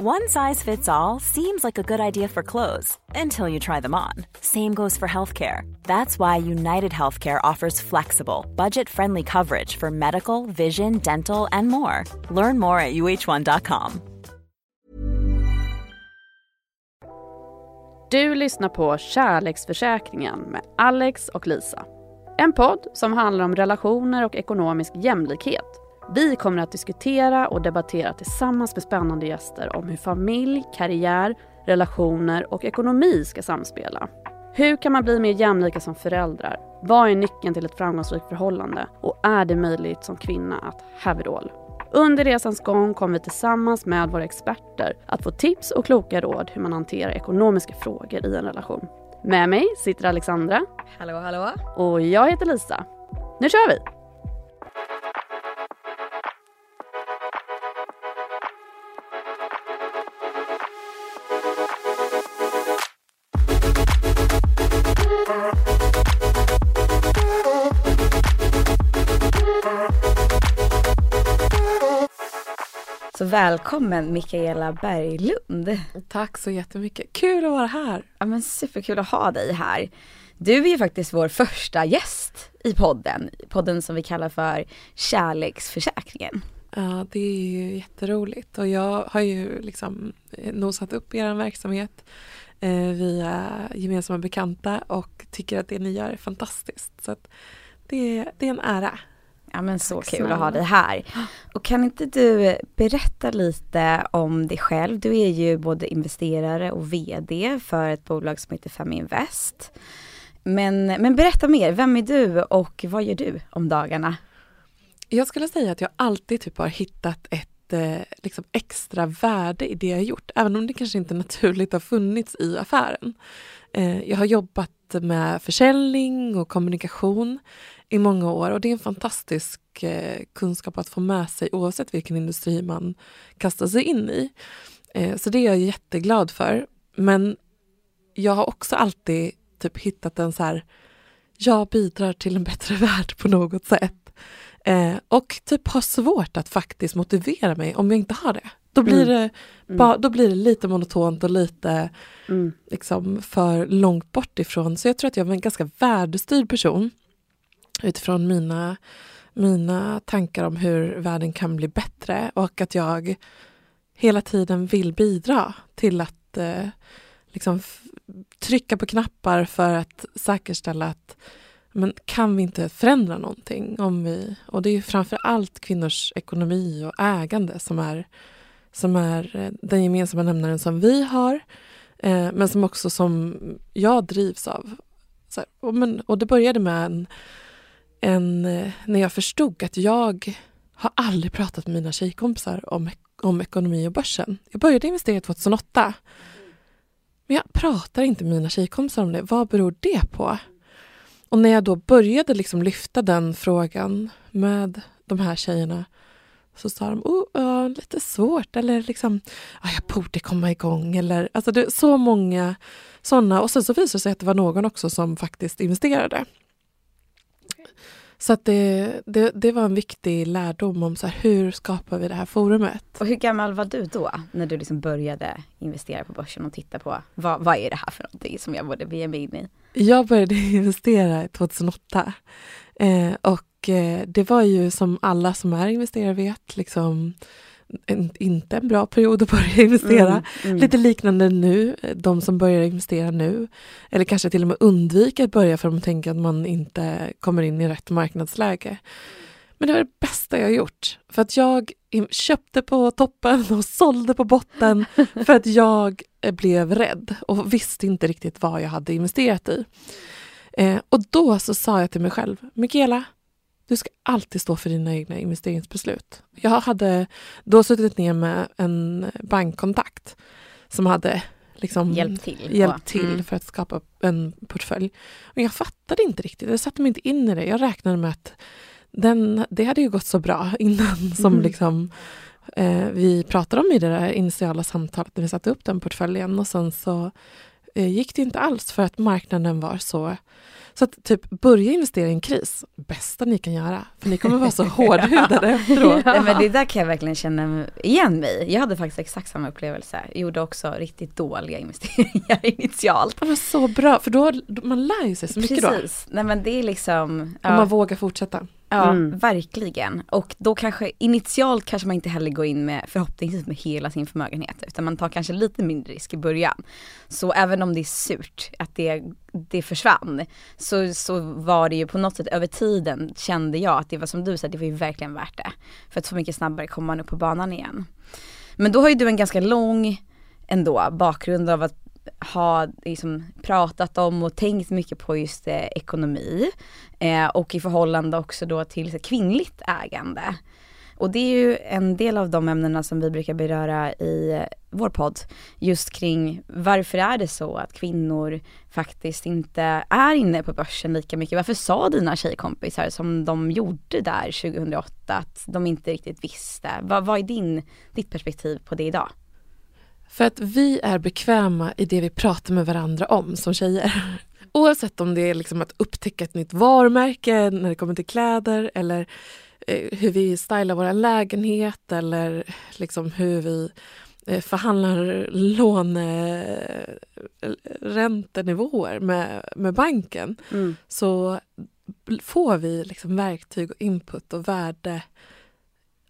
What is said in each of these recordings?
One size fits all seems like a good idea for clothes until you try them on. Same goes for healthcare. That's why United Healthcare offers flexible, budget friendly coverage for medical, vision, dental, and more. Learn more at uh1.com. Du lyssnar på Kärleksförsäkringen med Alex och Lisa. En podd som handlar om relationer och ekonomisk jämlikhet. Vi kommer att diskutera och debattera tillsammans med spännande gäster om hur familj, karriär, relationer och ekonomi ska samspela. Hur kan man bli mer jämlika som föräldrar? Vad är nyckeln till ett framgångsrikt förhållande? Och är det möjligt som kvinna att have it all? Under resans gång kommer vi tillsammans med våra experter att få tips och kloka råd hur man hanterar ekonomiska frågor i en relation. Med mig sitter Alexandra. Hallå, hallå. Och jag heter Lisa. Nu kör vi! Så välkommen Mikaela Berglund. Tack så jättemycket. Kul att vara här. Ja men superkul att ha dig här. Du är ju faktiskt vår första gäst i podden, podden som vi kallar för Kärleksförsäkringen. Ja, det är ju jätteroligt och jag har ju liksom nosat upp er verksamhet eh, via gemensamma bekanta och tycker att det ni gör är fantastiskt. Så det, det är en ära. Ja men så Tack kul att ha dig här. Och kan inte du berätta lite om dig själv? Du är ju både investerare och VD för ett bolag som heter Feminvest. Men, men berätta mer, vem är du och vad gör du om dagarna? Jag skulle säga att jag alltid typ har hittat ett eh, liksom extra värde i det jag gjort, även om det kanske inte naturligt har funnits i affären. Eh, jag har jobbat med försäljning och kommunikation i många år och det är en fantastisk eh, kunskap att få med sig oavsett vilken industri man kastar sig in i. Eh, så det är jag jätteglad för. Men jag har också alltid typ hittat en så här, jag bidrar till en bättre värld på något sätt. Eh, och typ har svårt att faktiskt motivera mig om jag inte har det. Då blir, mm. det, mm. ba, då blir det lite monotont och lite mm. liksom, för långt bort ifrån. Så jag tror att jag är en ganska värdestyrd person utifrån mina, mina tankar om hur världen kan bli bättre och att jag hela tiden vill bidra till att eh, liksom trycka på knappar för att säkerställa att men kan vi inte förändra någonting? Om vi, och det är framför allt kvinnors ekonomi och ägande som är, som är eh, den gemensamma nämnaren som vi har eh, men som också som jag drivs av. Här, och, men, och det började med en en, eh, när jag förstod att jag har aldrig pratat med mina tjejkompisar om, om ekonomi och börsen. Jag började investera 2008. Men jag pratar inte med mina tjejkompisar om det. Vad beror det på? Och när jag då började liksom lyfta den frågan med de här tjejerna så sa de oh, lite svårt eller liksom ah, jag borde komma igång eller alltså det är så många sådana och sen så visade det sig att det var någon också som faktiskt investerade. Så att det, det, det, var en viktig lärdom om så här, hur skapar vi det här forumet. Och hur gammal var du då när du liksom började investera på börsen och titta på vad, vad är det här för någonting som jag borde ge mig in i? Jag började investera 2008 eh, och eh, det var ju som alla som är investerare vet liksom en, inte en bra period att börja investera. Mm, mm. Lite liknande nu, de som börjar investera nu. Eller kanske till och med undviker att börja för att de tänker att man inte kommer in i rätt marknadsläge. Men det var det bästa jag gjort. För att jag köpte på toppen och sålde på botten för att jag blev rädd och visste inte riktigt vad jag hade investerat i. Eh, och då så sa jag till mig själv, Mikaela, du ska alltid stå för dina egna investeringsbeslut. Jag hade då suttit ner med en bankkontakt som hade liksom hjälpt till, hjälpt till mm. för att skapa en portfölj. Men jag fattade inte riktigt, jag satte mig inte in i det. Jag räknade med att den, det hade ju gått så bra innan som mm. liksom eh, vi pratade om i det där initiala samtalet när vi satte upp den portföljen och sen så gick det inte alls för att marknaden var så så att typ börja investera i en kris, bästa ni kan göra. För ni kommer vara så hårdhudade efteråt. ja. men det där kan jag verkligen känna igen mig Jag hade faktiskt exakt samma upplevelse. Jag gjorde också riktigt dåliga investeringar initialt. Ja, men så bra, för då, man lär ju sig så mycket Precis. då. Precis, nej men det är liksom. Ja. Om man vågar fortsätta. Ja, mm. verkligen. Och då kanske initialt kanske man inte heller går in med förhoppningsvis med hela sin förmögenhet utan man tar kanske lite mindre risk i början. Så även om det är surt att det, det försvann så, så var det ju på något sätt över tiden kände jag att det var som du sa, det var ju verkligen värt det. För att så mycket snabbare kommer man upp på banan igen. Men då har ju du en ganska lång ändå bakgrund av att ha liksom pratat om och tänkt mycket på just eh, ekonomi eh, och i förhållande också då till kvinnligt ägande. Och det är ju en del av de ämnena som vi brukar beröra i eh, vår podd. Just kring varför är det så att kvinnor faktiskt inte är inne på börsen lika mycket. Varför sa dina tjejkompisar som de gjorde där 2008 att de inte riktigt visste? Vad, vad är din, ditt perspektiv på det idag? För att vi är bekväma i det vi pratar med varandra om som tjejer. Oavsett om det är liksom att upptäcka ett nytt varumärke när det kommer till kläder eller eh, hur vi stylar vår lägenhet eller liksom hur vi eh, förhandlar låneräntenivåer med, med banken mm. så får vi liksom verktyg och input och värde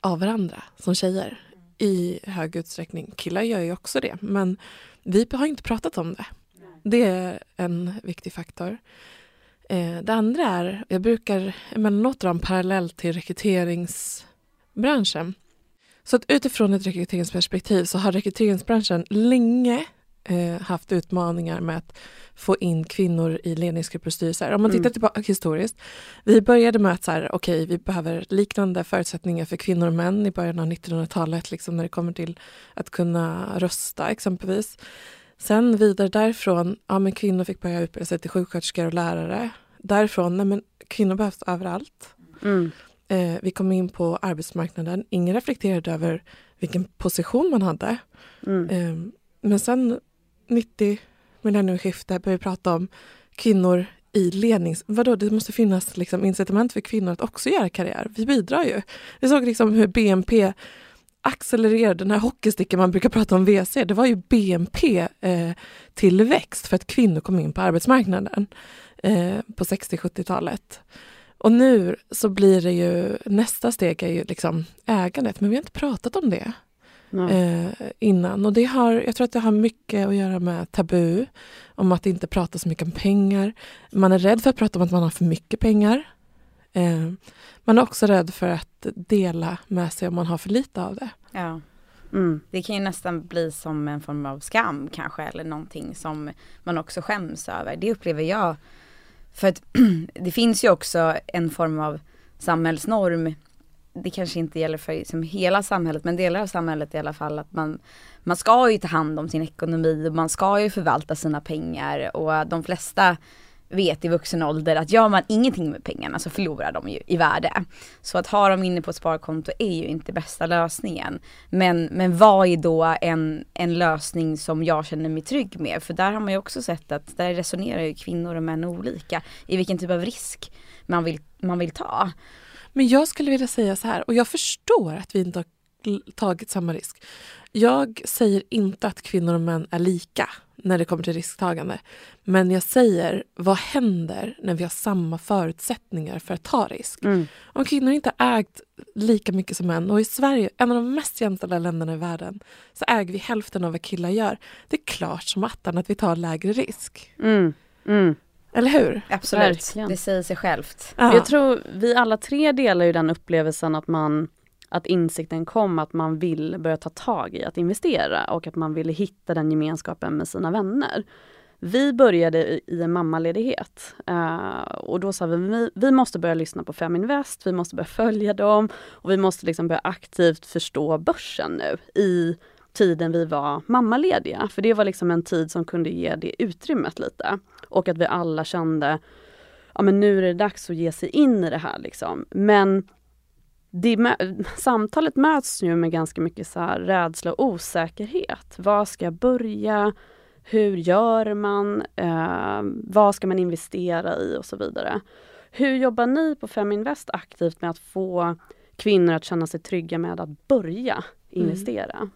av varandra som tjejer i hög utsträckning. Killar gör ju också det, men vi har inte pratat om det. Det är en viktig faktor. Eh, det andra är, jag brukar emellanåt dra en parallell till rekryteringsbranschen. Så att utifrån ett rekryteringsperspektiv så har rekryteringsbranschen länge eh, haft utmaningar med att få in kvinnor i ledningsgrupper och styrelser. Om man tittar mm. tillbaka historiskt. Vi började med att så här, okay, vi behöver liknande förutsättningar för kvinnor och män i början av 1900-talet, liksom när det kommer till att kunna rösta exempelvis. Sen vidare därifrån, ja men kvinnor fick börja utbilda sig till sjuksköterskor och lärare. Därifrån, nej men kvinnor behövs överallt. Mm. Eh, vi kom in på arbetsmarknaden, ingen reflekterade över vilken position man hade. Mm. Eh, men sen 90 millennieskiftet börjar vi prata om kvinnor i lednings... Vadå, det måste finnas liksom incitament för kvinnor att också göra karriär. Vi bidrar ju. Vi såg liksom hur BNP accelererade, den här hockeysticken man brukar prata om WC, det var ju BNP-tillväxt eh, för att kvinnor kom in på arbetsmarknaden eh, på 60-70-talet. Och nu så blir det ju, nästa steg är ju liksom ägandet, men vi har inte pratat om det eh, innan. Och det har, jag tror att det har mycket att göra med tabu, om att inte prata så mycket om pengar. Man är rädd för att prata om att man har för mycket pengar. Eh, man är också rädd för att dela med sig om man har för lite av det. Ja. Mm. Det kan ju nästan bli som en form av skam kanske eller någonting som man också skäms över. Det upplever jag. För att det finns ju också en form av samhällsnorm det kanske inte gäller för liksom hela samhället men delar av samhället i alla fall att man, man ska ju ta hand om sin ekonomi och man ska ju förvalta sina pengar och de flesta vet i vuxen ålder att gör man ingenting med pengarna så förlorar de ju i värde. Så att ha dem inne på ett sparkonto är ju inte bästa lösningen. Men, men vad är då en, en lösning som jag känner mig trygg med? För där har man ju också sett att där resonerar ju kvinnor och män olika i vilken typ av risk man vill, man vill ta. Men jag skulle vilja säga så här, och jag förstår att vi inte har tagit samma risk. Jag säger inte att kvinnor och män är lika när det kommer till risktagande. Men jag säger, vad händer när vi har samma förutsättningar för att ta risk? Mm. Om kvinnor inte har ägt lika mycket som män och i Sverige, en av de mest jämställda länderna i världen, så äger vi hälften av vad killar gör. Det är klart som attan att vi tar lägre risk. Mm. Mm. Eller hur? Absolut, Verkligen. det säger sig självt. Ja. Jag tror vi alla tre delar ju den upplevelsen att man att insikten kom att man vill börja ta tag i att investera och att man ville hitta den gemenskapen med sina vänner. Vi började i, en mammaledighet uh, och då sa vi, vi vi måste börja lyssna på Feminvest, vi måste börja följa dem och vi måste liksom börja aktivt förstå börsen nu i tiden vi var mammalediga. För det var liksom en tid som kunde ge det utrymmet lite. Och att vi alla kände, ja men nu är det dags att ge sig in i det här liksom. Men det, samtalet möts ju med ganska mycket så här rädsla och osäkerhet. Var ska jag börja? Hur gör man? Eh, vad ska man investera i och så vidare. Hur jobbar ni på Feminvest aktivt med att få kvinnor att känna sig trygga med att börja mm. investera? Mm.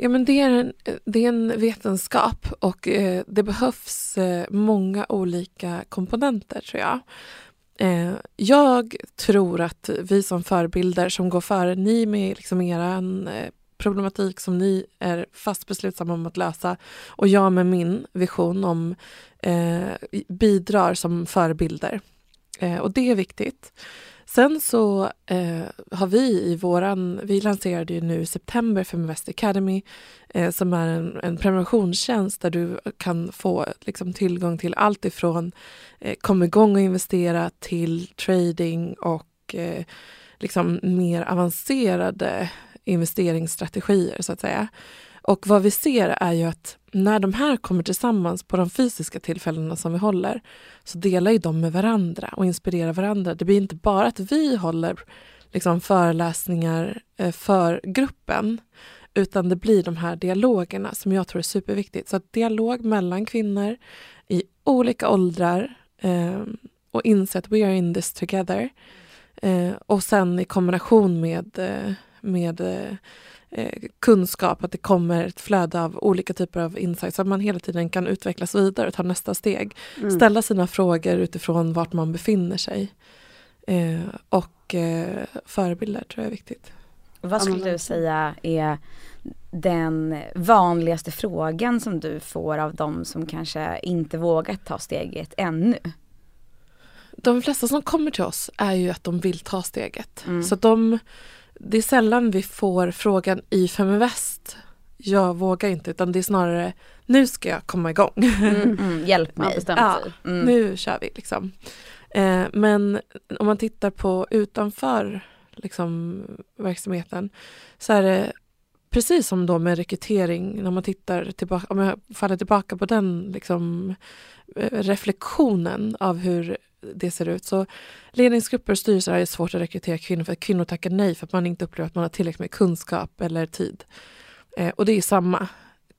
Ja, men det, är en, det är en vetenskap och eh, det behövs eh, många olika komponenter tror jag. Eh, jag tror att vi som förebilder som går före, ni med liksom eran eh, problematik som ni är fast beslutsamma om att lösa och jag med min vision om eh, bidrar som förebilder. Eh, och det är viktigt. Sen så eh, har vi i våran, vi lanserade ju nu i september Feminvest Academy eh, som är en, en prenumerationstjänst där du kan få liksom, tillgång till allt ifrån eh, kom igång och investera till trading och eh, liksom mer avancerade investeringsstrategier så att säga. Och vad vi ser är ju att när de här kommer tillsammans på de fysiska tillfällena som vi håller så delar ju de med varandra och inspirerar varandra. Det blir inte bara att vi håller liksom, föreläsningar eh, för gruppen utan det blir de här dialogerna som jag tror är superviktigt. Så att dialog mellan kvinnor i olika åldrar eh, och inse att we are in this together. Eh, och sen i kombination med, eh, med Eh, kunskap, att det kommer ett flöde av olika typer av insights, så att man hela tiden kan utvecklas vidare och ta nästa steg. Mm. Ställa sina frågor utifrån vart man befinner sig. Eh, och eh, förebilder tror jag är viktigt. Vad skulle du säga är den vanligaste frågan som du får av de som kanske inte vågat ta steget ännu? De flesta som kommer till oss är ju att de vill ta steget. Mm. Så de det är sällan vi får frågan i Feminvest. Jag vågar inte utan det är snarare nu ska jag komma igång. Mm, mm, hjälp mig. Ja, mm. Nu kör vi liksom. Eh, men om man tittar på utanför liksom, verksamheten så är det precis som då med rekrytering, när man tittar tillbaka, om jag faller tillbaka på den liksom, eh, reflektionen av hur det ser ut. Så ledningsgrupper och styrelser är svårt att rekrytera kvinnor för att kvinnor tackar nej för att man inte upplever att man har tillräckligt med kunskap eller tid. Eh, och det är samma.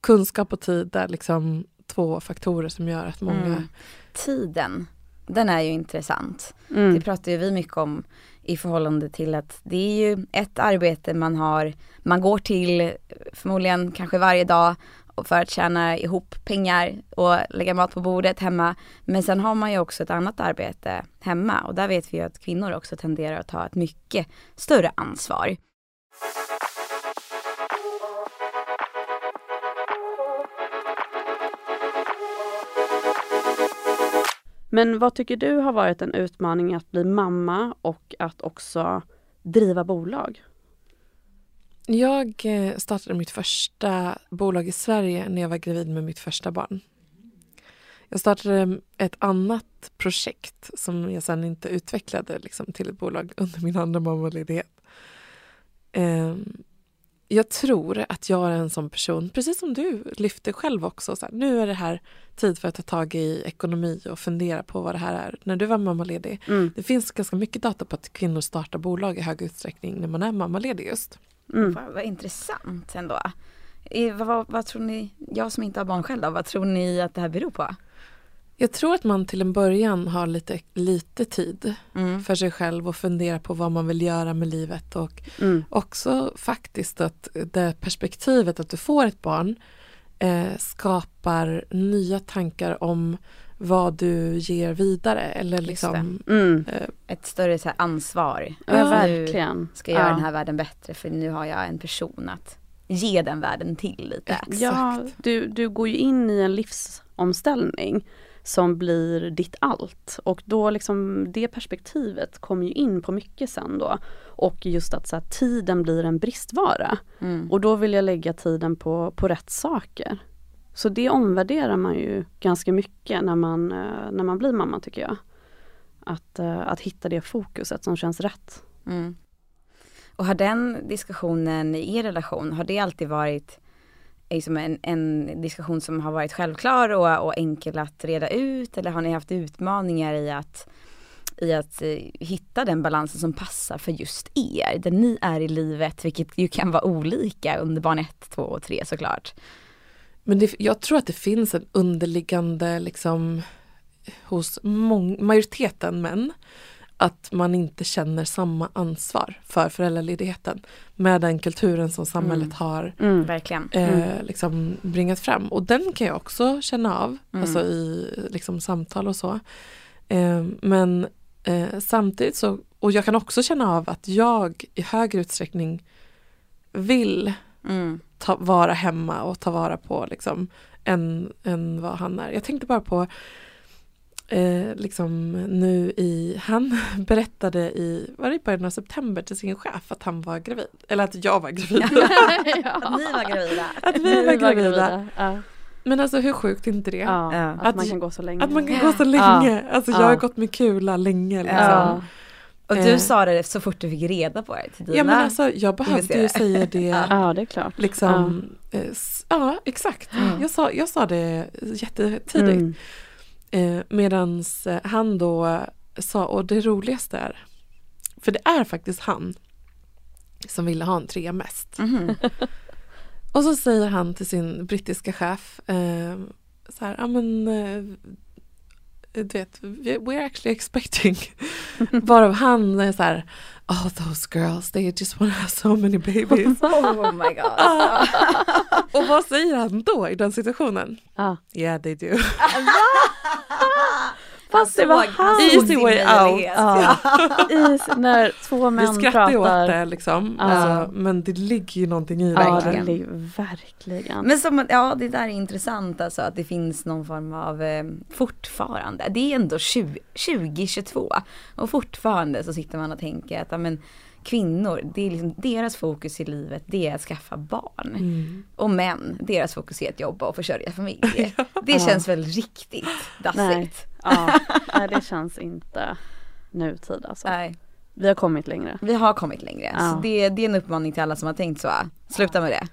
Kunskap och tid är liksom två faktorer som gör att många... Mm. Tiden, den är ju intressant. Mm. Det pratar ju vi mycket om i förhållande till att det är ju ett arbete man har, man går till förmodligen kanske varje dag för att tjäna ihop pengar och lägga mat på bordet hemma. Men sen har man ju också ett annat arbete hemma och där vet vi ju att kvinnor också tenderar att ta ett mycket större ansvar. Men vad tycker du har varit en utmaning att bli mamma och att också driva bolag? Jag eh, startade mitt första bolag i Sverige när jag var gravid med mitt första barn. Jag startade ett annat projekt som jag sen inte utvecklade liksom, till ett bolag under min andra mammaledighet. Um, jag tror att jag är en sån person, precis som du lyfter själv också. Så här, nu är det här tid för att ta tag i ekonomi och fundera på vad det här är. När du var mammaledig. Mm. Det finns ganska mycket data på att kvinnor startar bolag i hög utsträckning när man är mammaledig just. Mm. Vad, vad intressant ändå. I, vad, vad, vad, tror ni, jag som inte har barn själv då, vad tror ni att det här beror på? Jag tror att man till en början har lite, lite tid mm. för sig själv och fundera på vad man vill göra med livet och mm. också faktiskt att det perspektivet att du får ett barn eh, skapar nya tankar om vad du ger vidare. Eller liksom, mm. eh, Ett större så ansvar. Ja, verkligen. ska göra ja. den här världen bättre för nu har jag en person att ge den världen till lite. Exakt. Ja, du, du går ju in i en livsomställning som blir ditt allt. Och då liksom det perspektivet kommer ju in på mycket sen då. Och just att så här, tiden blir en bristvara. Mm. Och då vill jag lägga tiden på, på rätt saker. Så det omvärderar man ju ganska mycket när man, eh, när man blir mamma tycker jag. Att, eh, att hitta det fokuset som känns rätt. Mm. Och har den diskussionen i er relation, har det alltid varit eh, liksom en, en diskussion som har varit självklar och, och enkel att reda ut eller har ni haft utmaningar i att i att hitta den balansen som passar för just er, där ni är i livet, vilket ju kan vara olika under barn 1, 2 och 3 såklart men det, jag tror att det finns en underliggande liksom hos mång, majoriteten män att man inte känner samma ansvar för föräldraledigheten med den kulturen som samhället Mm. har Mm. Eh, liksom bringat fram. Och den kan jag också känna av, Mm. alltså i liksom, samtal och så. Eh, men eh, samtidigt så, och jag kan också känna av att jag i högre utsträckning vill Mm. Ta, vara hemma och ta vara på liksom än, än vad han är. Jag tänkte bara på eh, liksom nu i, han berättade i, var det i början av september till sin chef att han var gravid. Eller att jag var gravid. Att ni var gravida. att vi var gravida. Ja. Men alltså hur sjukt är inte det? Ja, att, Att- man kan gå så länge. Att man kan gå så länge. Alltså jag Ja. har gått med kula länge. Liksom. Ja. Och Eh. du sa det så fort du fick reda på det till dina Ja men alltså jag behövde ju säga det ja, det är klart. liksom. eh, s- Ja exakt. Mm. Jag, sa, jag sa det jättetidigt. Mm. Eh, medans eh, han då sa, och det roligaste är, för det är faktiskt han som ville ha en trea mest. Mhm. Och så säger han till sin brittiska chef eh, så här, ja men eh, du vet, we- we're actually expecting. Varav han är så här, oh those girls, they just want to have so many babies. Oh my god. Ah. och vad säger han då i den situationen? Ja. Yeah they do. Fast det var han. Easy way out. Ja. I, när två Vi män skrattar ju åt pratar. det liksom, Ja. alltså, men det ligger ju någonting i det. Ja, Verkligen. det är verkligen. Men som, ja det där är intressant alltså att det finns någon form av eh, fortfarande, det är ändå 20, 2022 och fortfarande så sitter man och tänker att ja, men, kvinnor, det är liksom deras fokus i livet det är att skaffa barn. Mm. Och män, deras fokus är att jobba och försörja familj. Det känns väl riktigt Nej. Ja, nej, det känns inte nutid alltså. Nej, Vi har kommit längre. vi har kommit längre. Ja. Så det, det är en uppmaning till alla som har tänkt så. Sluta med det.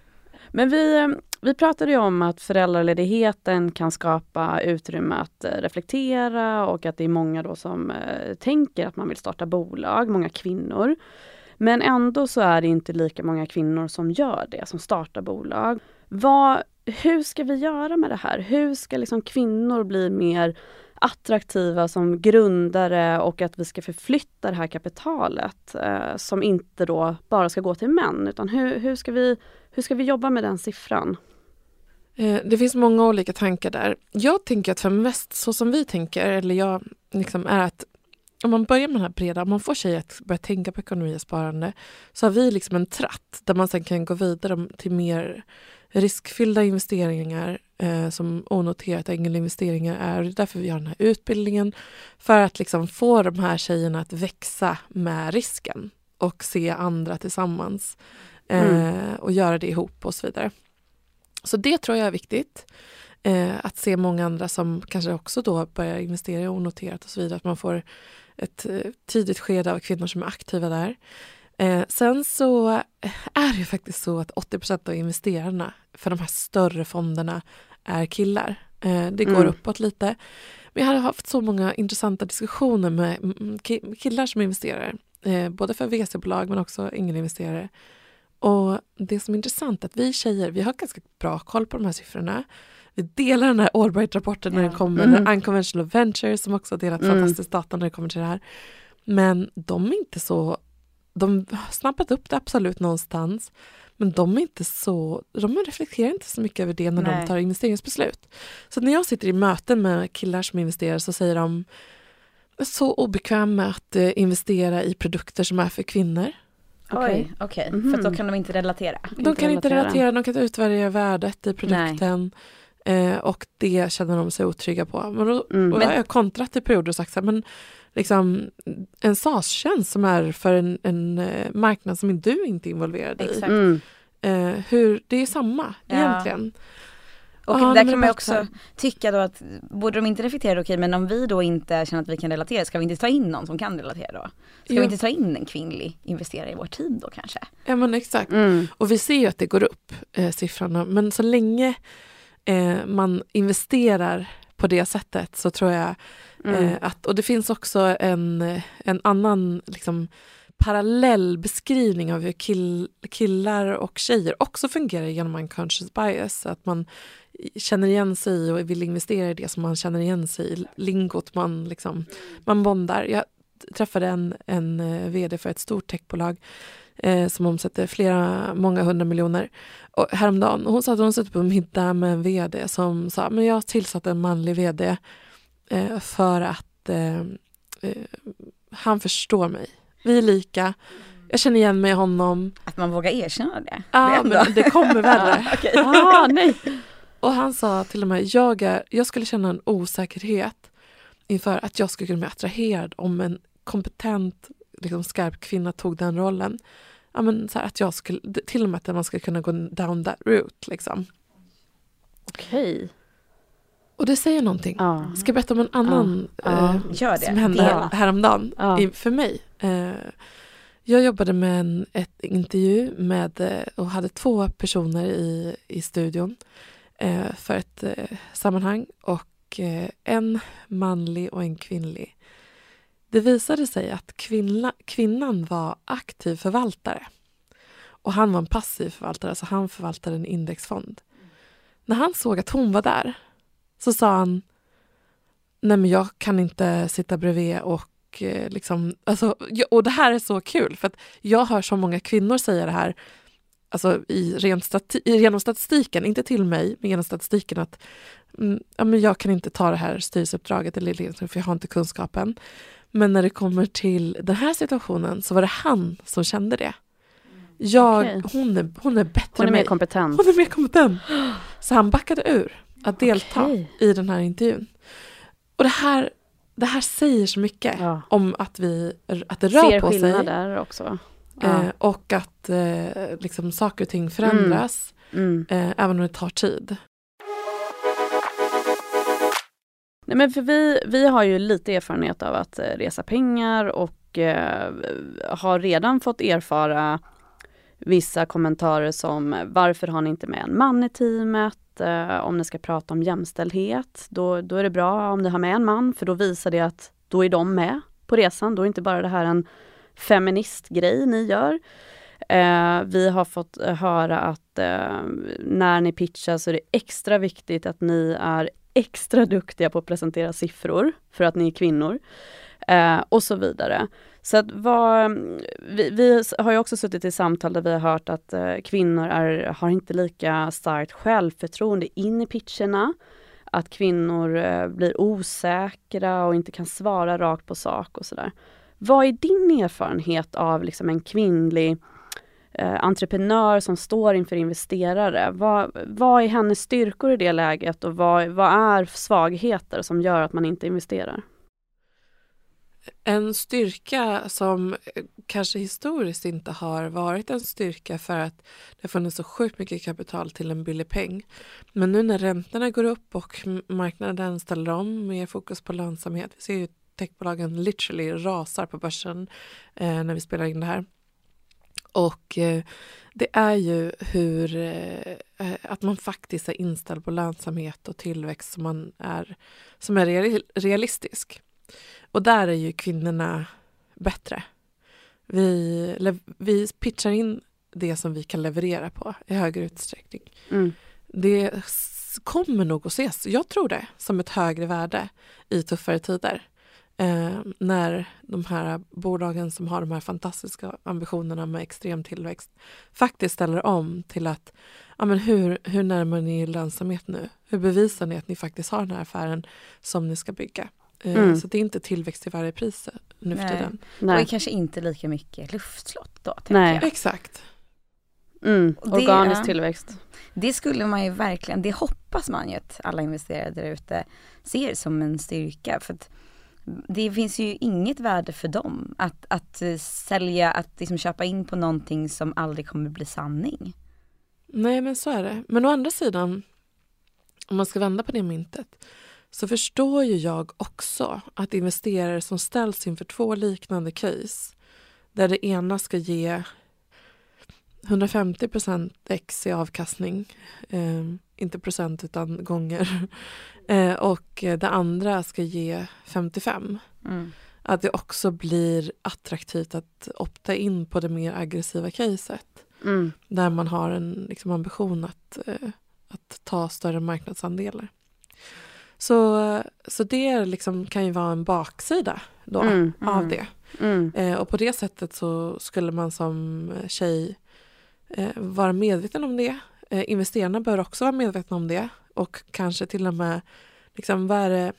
Men vi, vi pratade ju om att föräldraledigheten kan skapa utrymme att eh, reflektera och att det är många då som eh, tänker att man vill starta bolag, många kvinnor. Men ändå så är det inte lika många kvinnor som gör det, som startar bolag. Vad, hur ska vi göra med det här? Hur ska liksom kvinnor bli mer attraktiva som grundare och att vi ska förflytta det här kapitalet eh, som inte då bara ska gå till män. Utan hur, hur, ska vi, hur ska vi jobba med den siffran? Eh, det finns många olika tankar där. Jag tänker att Feminvest, så som vi tänker, eller jag, liksom, är att om man börjar med den här breda, om man får tjejer att börja tänka på ekonomi och sparande, så har vi liksom en tratt där man sen kan gå vidare till mer riskfyllda investeringar eh, som onoterat ängelinvesteringar är. Det är därför vi har den här utbildningen. För att liksom få de här tjejerna att växa med risken och se andra tillsammans eh, och göra det ihop och så vidare. Så det tror jag är viktigt. Eh, att se många andra som kanske också då börjar investera i onoterat och så vidare. Att man får ett eh, tidigt skede av kvinnor som är aktiva där. Eh, sen så är det ju faktiskt så att 80% av investerarna för de här större fonderna är killar. Eh, det går Mm. uppåt lite. Men jag har haft så många intressanta diskussioner med ki- killar som investerar. Eh, både för VC-bolag men också ängelinvesterare. Och det som är intressant är att vi tjejer, vi har ganska bra koll på de här siffrorna. Vi delar den här Allbright-rapporten när den kommer, Mm. Unconventional Ventures som också har delat Mm. fantastisk data när det kommer till det här. Men de är inte så, de har snappat upp det absolut någonstans. Men de är inte så, de reflekterar inte så mycket över det när de Nej. tar investeringsbeslut. Så när jag sitter i möten med killar som investerar så säger de "Jag är så obekväm med att eh, investera i produkter som är för kvinnor. Oj, okej. Mhm. För att då kan de inte relatera. De kan inte relatera, de kan inte utvärdera värdet i produkten. Eh, och det känner de sig otrygga på. Men då, Mm. och då har jag kontrat i perioder och sagt så här, men liksom, en SAS-tjänst som är för en, en eh, marknad som du inte är involverad i. Exakt. Mm. Eh, hur, det är samma Ja. egentligen. Och Ja, där kan man också så tycka då att, borde de inte reflektera okej men om vi då inte känner att vi kan relatera, ska vi inte ta in någon som kan relatera då? Ska Jo. vi inte ta in en kvinnlig investerare i vårt team då kanske? Ja men exakt. Mm. Och vi ser ju att det går upp, eh, siffrorna. Men så länge eh, man investerar på det sättet så tror jag Mm. Eh, att, och det finns också en, en annan liksom, parallell beskrivning av hur kill, killar och tjejer också fungerar genom unconscious bias. Att man känner igen sig och vill investera i det som man känner igen sig i. Lingot man, liksom, man bondar. Jag träffade en, en eh, vd för ett stort techbolag eh, som omsätter flera, många hundra miljoner och häromdagen. Och hon sa att hon suttit på middag med en vd som sa men jag har tillsatt en manlig vd eh, för att eh, eh, han förstår mig. Vi är lika. Jag känner igen mig i honom. Att man vågar erkänna det. Ja, det men det kommer värre. okay. ah, nej. Och han sa till och med, jag, är, jag skulle känna en osäkerhet inför att jag skulle kunna bli attraherad om en kompetent, liksom, skarp kvinna tog den rollen. Ja, men, så här, att jag skulle, till och med att man skulle kunna gå down that route. Liksom. Okej. Okay. Och det säger någonting. Ja. Ska jag berätta om en annan ja. Eh, som hände här, häromdagen i, för mig. Eh, jag jobbade med en ett intervju med, eh, och hade två personer i, i studion för ett sammanhang och en manlig och en kvinnlig. Det visade sig att kvinna, kvinnan var aktiv förvaltare och han var en passiv förvaltare, så han förvaltade en indexfond. När han såg att hon var där så sa han Nej men jag kan inte sitta bredvid och eh, liksom, alltså, och det här är så kul för att jag hör så många kvinnor säga det här alltså i ren stati genom statistiken, inte till mig, men genom statistiken att mm, ja, men jag kan inte ta det här styrelseuppdraget eller för jag har inte kunskapen. Men när det kommer till den här situationen så var det han som kände det. Jag, okay. hon, är, hon är bättre Hon är mer kompetent. Hon är mer kompetent. Så han backade ur att delta okay. i den här intervjun. Och det här, det här säger så mycket ja. om att, vi, att det rör Ser på sig. Ser skillnader också. Ja. Eh, och att eh, liksom, saker och ting förändras, mm. Mm. Eh, även om det tar tid. Nej, men för vi, vi har ju lite erfarenhet av att eh, resa pengar och eh, har redan fått erfara vissa kommentarer som varför har ni inte med en man i teamet? Eh, om ni ska prata om jämställdhet, då, då är det bra om ni har med en man för då visar det att då är de med på resan. Då är inte bara det här en feministgrej ni gör. Eh, vi har fått eh, höra att eh, när ni pitchar så är det extra viktigt att ni är extra duktiga på att presentera siffror för att ni är kvinnor. Eh, och så vidare. Så att vad, vi, vi, har ju också suttit i samtal där vi har hört att eh, kvinnor är, har inte lika starkt självförtroende in i pitcherna. Att kvinnor eh, blir osäkra och inte kan svara rakt på sak och sådär. Vad är din erfarenhet av liksom en kvinnlig eh, entreprenör som står inför investerare? Vad, vad är hennes styrkor i det läget och vad, vad är svagheter som gör att man inte investerar? En styrka som eh, kanske historiskt inte har varit en styrka för att det har funnits så sjukt mycket kapital till en billig peng. Men nu när räntorna går upp och marknaden ställer om med fokus på lönsamhet. Vi ser ju techbolagen literally rasar på börsen eh, när vi spelar in det här. Och eh, det är ju hur eh, att man faktiskt är inställd på lönsamhet och tillväxt som, man är, som är realistisk. Och där är ju kvinnorna bättre. Vi, vi pitchar in det som vi kan leverera på i högre utsträckning. Mm. Det kommer nog att ses, jag tror det, som ett högre värde i tuffare tider. Eh, när de här bolagen som har de här fantastiska ambitionerna med extrem tillväxt faktiskt ställer om till att ja, men hur, hur närmar ni lönsamhet nu? Hur bevisar ni att ni faktiskt har den här affären som ni ska bygga? Eh, mm. Så det är inte tillväxt till varje pris nu för tiden. Nej. Och kanske inte lika mycket luftslott då. Nej. Jag. Exakt. Mm. Organisk det, tillväxt. Det skulle man ju verkligen, det hoppas man ju att alla investerare där ute ser som en styrka. För att det finns ju inget värde för dem att, att eh, sälja, att liksom köpa in på någonting som aldrig kommer bli sanning. Nej men så är det. Men å andra sidan, om man ska vända på det myntet, så förstår ju jag också att investerare som ställs inför två liknande case, där det ena ska ge 150 x i avkastning, eh, inte procent utan gånger, eh, och det andra ska ge 55. Mm. att det också blir attraktivt att opta in på det mer aggressiva caset. Mm. Där man har en liksom, ambition att, eh, att ta större marknadsandelar. Så, så det liksom kan ju vara en baksida då Mm. av Mm. det. Mm. Eh, och på det sättet så skulle man som tjej Eh, vara medveten om det. Eh, investerarna bör också vara medvetna om det och kanske till och med liksom, vad, är det,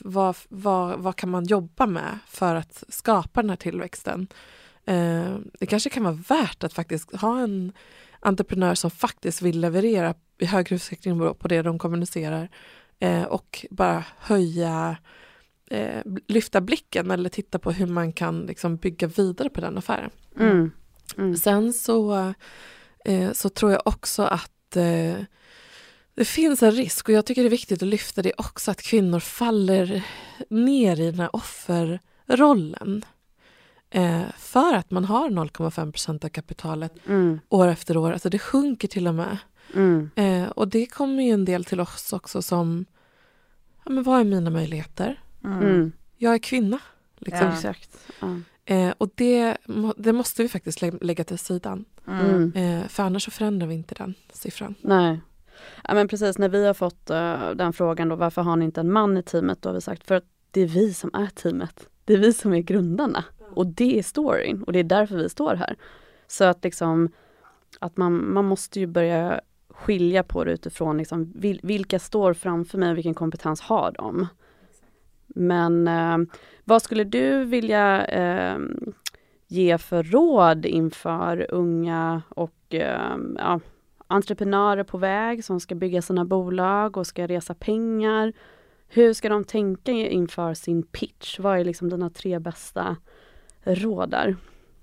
vad, vad, vad kan man jobba med för att skapa den här tillväxten. Eh, det kanske kan vara värt att faktiskt ha en entreprenör som faktiskt vill leverera i högre utsträckning på det de kommunicerar eh, och bara höja eh, lyfta blicken eller titta på hur man kan liksom bygga vidare på den affären. Mm. Mm. Sen så, eh, så tror jag också att eh, det finns en risk och jag tycker det är viktigt att lyfta det också att kvinnor faller ner i den här offerrollen. Eh, för att man har 0,5 procent av kapitalet Mm. år efter år, alltså det sjunker till och med. Mm. Eh, och det kommer ju en del till oss också som, ja men vad är mina möjligheter? Mm. Jag är kvinna. Liksom. Ja. Exakt. Ja. Eh, och det, det måste vi faktiskt lä- lägga till sidan. Mm. Eh, för annars så förändrar vi inte den siffran. Nej. Ja, men precis, när vi har fått eh, den frågan då, varför har ni inte en man i teamet? Då har vi sagt, för att det är vi som är teamet. Det är vi som är grundarna. Och det är storyn och det är därför vi står här. Så att liksom, att man, man måste ju börja skilja på det utifrån liksom, vil, vilka står framför mig och vilken kompetens har de? Men eh, vad skulle du vilja eh, ge för råd inför unga och eh, ja, entreprenörer på väg som ska bygga sina bolag och ska resa pengar. Hur ska de tänka inför sin pitch? Vad är liksom dina tre bästa råd där?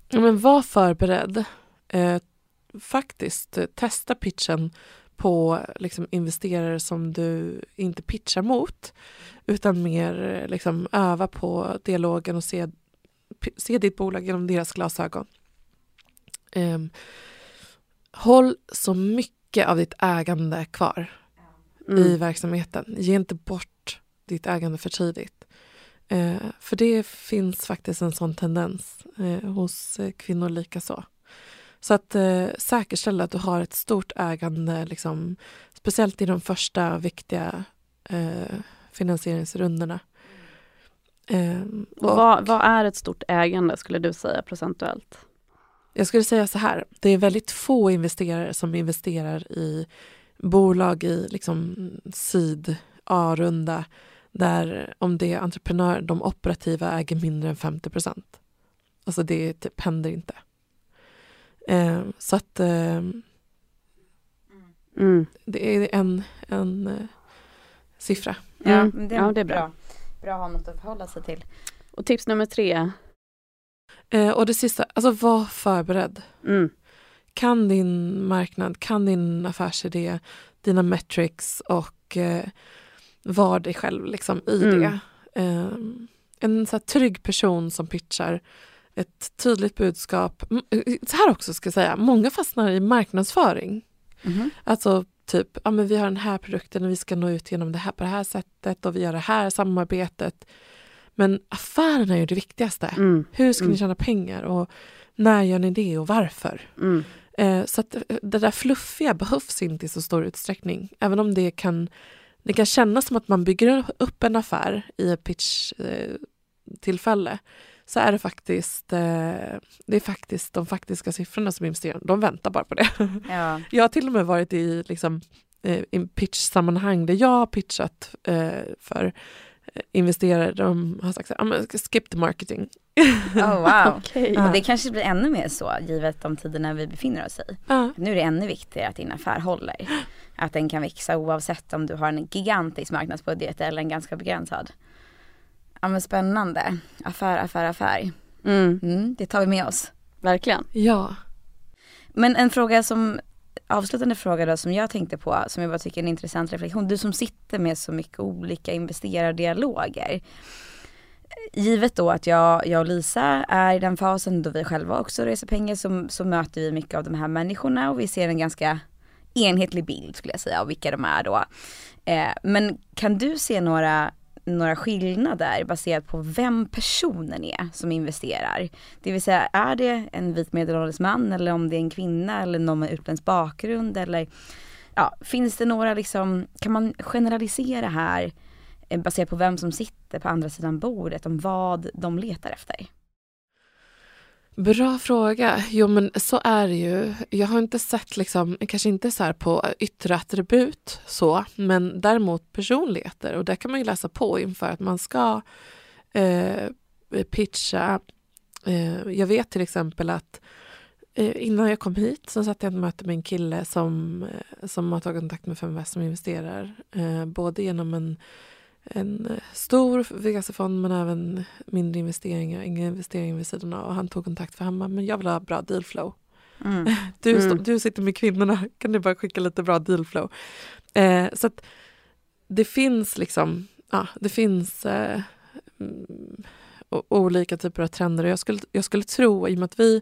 Ja, men var förberedd. Eh, faktiskt eh, testa pitchen på liksom, investerare som du inte pitchar mot utan mer liksom, öva på dialogen och se, se ditt bolag genom deras glasögon. Ehm, håll så mycket av ditt ägande kvar i Mm. verksamheten. Ge inte bort ditt ägande för tidigt. Eh, för det finns faktiskt en sån tendens eh, hos eh, kvinnor likaså. Så att eh, säkerställa att du har ett stort ägande, liksom, speciellt i de första viktiga eh, finansieringsrundorna. Eh, Och vad, vad är ett stort ägande skulle du säga procentuellt? Jag skulle säga så här, det är väldigt få investerare som investerar i bolag i liksom syd A-runda där om det är entreprenör, de operativa äger mindre än 50 procent. Alltså det typ händer inte. Eh, så att eh, Mm. det är en, en eh, siffra. Ja, Mm. men det, Ja, det är bra. bra. Bra att ha något att förhålla sig till. Och tips nummer tre? Eh, och det sista, alltså var förberedd. Mm. kan din marknad, kan din affärsidé, dina metrics och eh, var dig själv liksom i Mm. det. Eh, en så här trygg person som pitchar ett tydligt budskap. Eh, Så här också ska jag säga, många fastnar i marknadsföring. Mhm. Alltså typ, ja men vi har den här produkten och vi ska nå ut genom det här på det här sättet och vi gör det här samarbetet. Men affären är ju det viktigaste. Mm. Hur ska ni Mm. tjäna pengar och när gör ni det och varför? Mm. Eh, så att eh, det där fluffiga behövs inte i så stor utsträckning. Även om det kan, det kan kännas som att man bygger upp en affär i ett pitch-tillfälle eh, tillfälle, så är det faktiskt, eh, det är faktiskt de faktiska siffrorna som investerar. De väntar bara på det. Ja. Jag har till och med varit i, liksom, eh, i pitch-sammanhang där jag har pitchat eh, för investerare. De har sagt så här, "Ja, men skip the marketing. Oh wow. Ja. Och det kanske blir ännu mer så givet de tiderna vi befinner oss i. Ja. Nu är det ännu viktigare att din affär håller. Att den kan växa oavsett om du har en gigantisk marknadsbudget eller en ganska begränsad. Ja men spännande. Affär, affär, affär. Mm. Mm, det tar vi med oss. Verkligen. ja. Men en fråga som, avslutande fråga då som jag tänkte på, som jag bara tycker är en intressant reflektion. Du som sitter med så mycket olika investerardialoger. Givet då att jag, jag och Lisa är i den fasen då vi själva också reser pengar så, så möter vi mycket av de här människorna och vi ser en ganska enhetlig bild skulle jag säga av vilka de är då. Eh, men kan du se några några skillnader baserat på vem personen är som investerar. Det vill säga är det en vit medelålders man eller om det är en kvinna eller någon med utländsk bakgrund eller ja, finns det några liksom, kan man generalisera här eh, baserat på vem som sitter på andra sidan bordet om vad de letar efter? Bra fråga. Jo men så är det ju. Jag har inte sett, liksom, kanske inte så här på yttre attribut så, men däremot personligheter och det kan man ju läsa på inför att man ska eh, pitcha. Eh, jag vet till exempel att eh, innan jag kom hit så satt jag i ett möte med en kille som, eh, som har tagit kontakt med Feminvest som investerar. Eh, både genom en en eh, stor VC-fond men även mindre investeringar, inga investeringar vid sidan av. Och han tog kontakt för han bara, men jag vill ha bra dealflow. Mm. Du, mm. du sitter med kvinnorna, kan du bara skicka lite bra dealflow? Eh, så att det finns liksom, ja, det finns eh, olika typer av trender och jag skulle, jag skulle tro, i och med att vi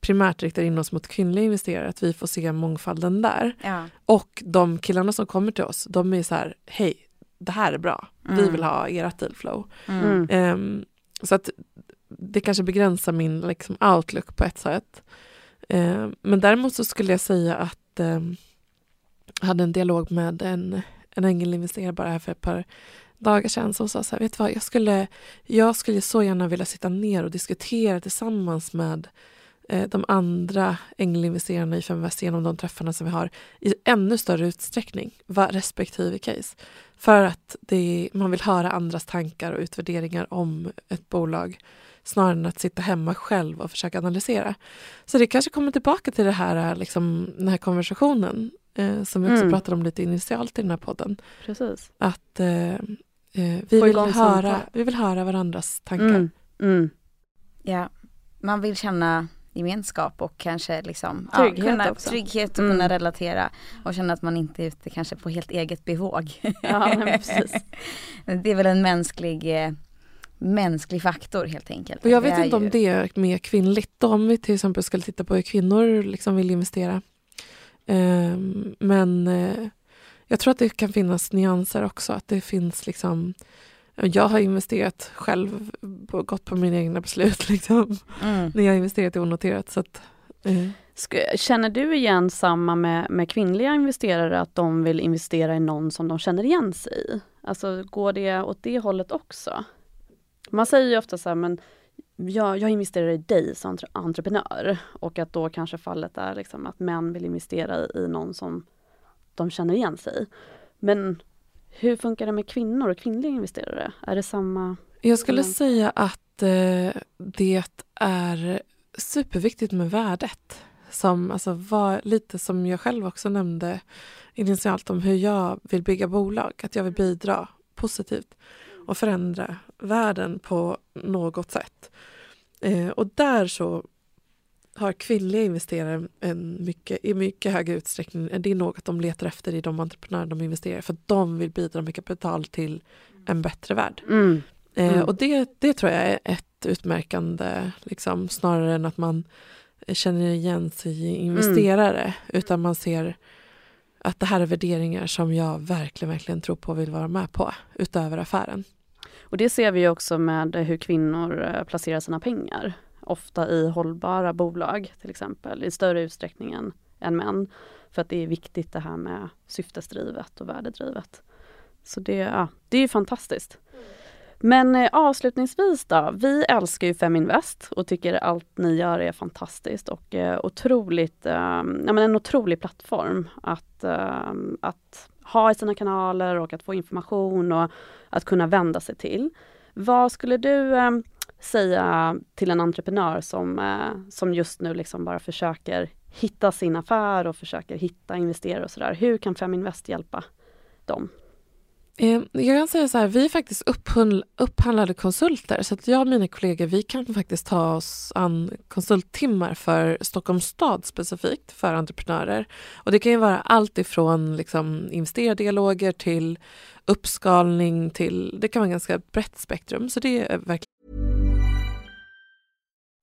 primärt riktar in oss mot kvinnliga investerare, att vi får se mångfalden där. Ja. Och de killarna som kommer till oss, de är så här, hej, det här är bra, mm. vi vill ha ert dealflow. Mm. Um, så att det kanske begränsar min liksom, outlook på ett sätt. Um, men däremot så skulle jag säga att um, jag hade en dialog med en, en ängelinvesterare bara här för ett par dagar sedan som sa så här, vet du vad, jag skulle, jag skulle så gärna vilja sitta ner och diskutera tillsammans med de andra ängelinvesterarna i Feminvest genom de träffarna som vi har i ännu större utsträckning, var respektive case. För att är, man vill höra andras tankar och utvärderingar om ett bolag snarare än att sitta hemma själv och försöka analysera. Så det kanske kommer tillbaka till det här, liksom, den här konversationen eh, som vi också mm. pratade om lite initialt i den här podden. Precis. Att eh, eh vi, vill höra, vi vill höra varandras tankar. Mm. Mm. Ja, man vill känna gemenskap och kanske liksom trygghet, ja, kunna, trygghet och mm. kunna relatera och känna att man inte är ute kanske på helt eget bevåg. Ja, precis. det är väl en mänsklig eh, mänsklig faktor helt enkelt. Och jag vet inte ju... om det är mer kvinnligt då, om vi till exempel skulle titta på hur kvinnor liksom vill investera. Um, men uh, jag tror att det kan finnas nyanser också, att det finns liksom jag har investerat själv, gått på mina egna beslut liksom. Mm. När jag har investerat i onoterat. Så att, eh. Känner du igen samma med, med kvinnliga investerare, att de vill investera i någon som de känner igen sig i? Alltså går det åt det hållet också? Man säger ju ofta så här, men jag, jag investerar i dig som entreprenör och att då kanske fallet är liksom att män vill investera i någon som de känner igen sig i. Men hur funkar det med kvinnor och kvinnliga investerare? Är det samma? Jag skulle säga att eh, det är superviktigt med värdet. Som, alltså, var, lite som jag själv också nämnde initialt om hur jag vill bygga bolag. Att jag vill bidra positivt och förändra världen på något sätt. Eh, och där så har kvinnliga investerare en mycket, i mycket högre utsträckning, det är något de letar efter i de entreprenörer de investerar för de vill bidra med kapital till en bättre värld. Mm. Eh, mm. Eh, och det, det tror jag är ett utmärkande, liksom, snarare än att man känner igen sig i investerare, mm. utan man ser att det här är värderingar som jag verkligen, verkligen tror på och vill vara med på, utöver affären. Och det ser vi också med hur kvinnor eh, placerar sina pengar ofta i hållbara bolag till exempel i större utsträckning än, än män. För att det är viktigt det här med syftesdrivet och värdedrivet. Så det, ja, det är fantastiskt. Men eh, avslutningsvis då, vi älskar ju Feminvest och tycker allt ni gör är fantastiskt och eh, otroligt, eh, ja, men en otrolig plattform att, eh, att ha i sina kanaler och att få information och att kunna vända sig till. Vad skulle du ehm, säga till en entreprenör som, eh, som just nu liksom bara försöker hitta sin affär och försöker hitta investerare och sådär. Hur kan Feminvest hjälpa dem? Eh, jag kan säga så här, vi är faktiskt upphandlade konsulter så att jag och mina kollegor vi kan faktiskt ta oss an konsulttimmar för Stockholms stad specifikt för entreprenörer. Och det kan ju vara allt ifrån liksom investerardialoger till uppskalning till, det kan vara ganska brett spektrum så det är verkligen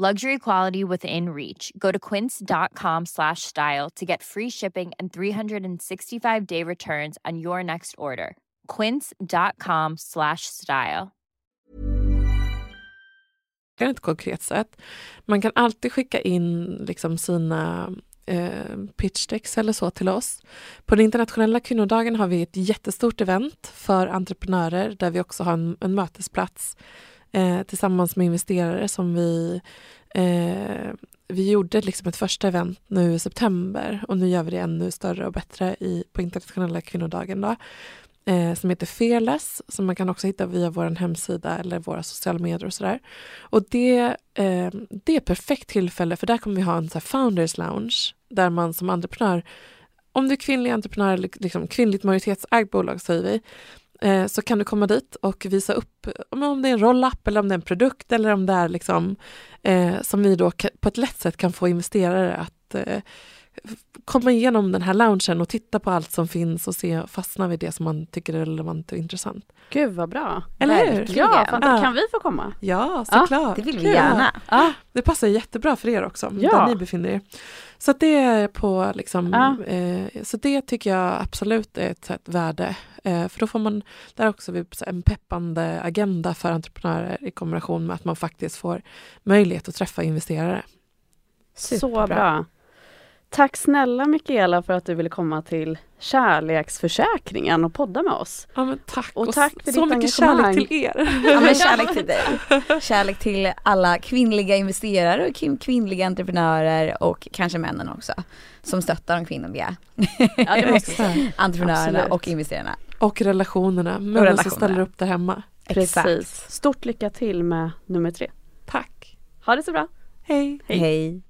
Luxury quality within reach. Go to quince.com slash style to get free shipping and 365 day returns on your next order. Quince.com slash style. ett konkret sätt. Man kan alltid skicka in liksom sina eh, pitchdecks eller så till oss. På den internationella kvinnodagen har vi ett jättestort event för entreprenörer där vi också har en, en mötesplats eh, tillsammans med investerare som vi eh, vi gjorde liksom ett första event nu i september och nu gör vi det ännu större och bättre i, på internationella kvinnodagen. Då eh, som heter Fearless som man kan också hitta via vår hemsida eller våra sociala medier och sådär. Och det, eh, det är ett perfekt tillfälle för där kommer vi ha en så founders lounge där man som entreprenör, om du är kvinnlig entreprenör eller liksom kvinnligt majoritetsägt bolag säger vi, så kan du komma dit och visa upp om det är en roll-up eller om det är en produkt eller om det är liksom, eh, som vi då på ett lätt sätt kan få investerare att eh, komma igenom den här loungen och titta på allt som finns och se, fastna vid det som man tycker är relevant och intressant. Gud vad bra! Eller hur? Ja, ja, kan vi få komma? Ja, såklart. Ja, det vill vi gärna. Ja, det passar jättebra för er också, ja. där ni befinner er. Så det är på liksom, ja. eh, så det tycker jag absolut är ett, ett värde. Eh, för då får man där också en peppande agenda för entreprenörer i kombination med att man faktiskt får möjlighet att träffa investerare. Superbra. Så bra. Tack snälla Mikaela för att du ville komma till Kärleksförsäkringen och podda med oss. Ja men tack och, tack för så mycket kärlek till er. Ja men kärlek till dig. Kärlek till alla kvinnliga investerare och kvinnliga entreprenörer och kanske männen också. Som stöttar de kvinnliga ja, det måste entreprenörerna Absolut. och investerarna. Och relationerna, männen som ställer upp där hemma. Precis. Stort lycka till med nummer tre. Tack. Ha det så bra. Hej. Hej. Hej.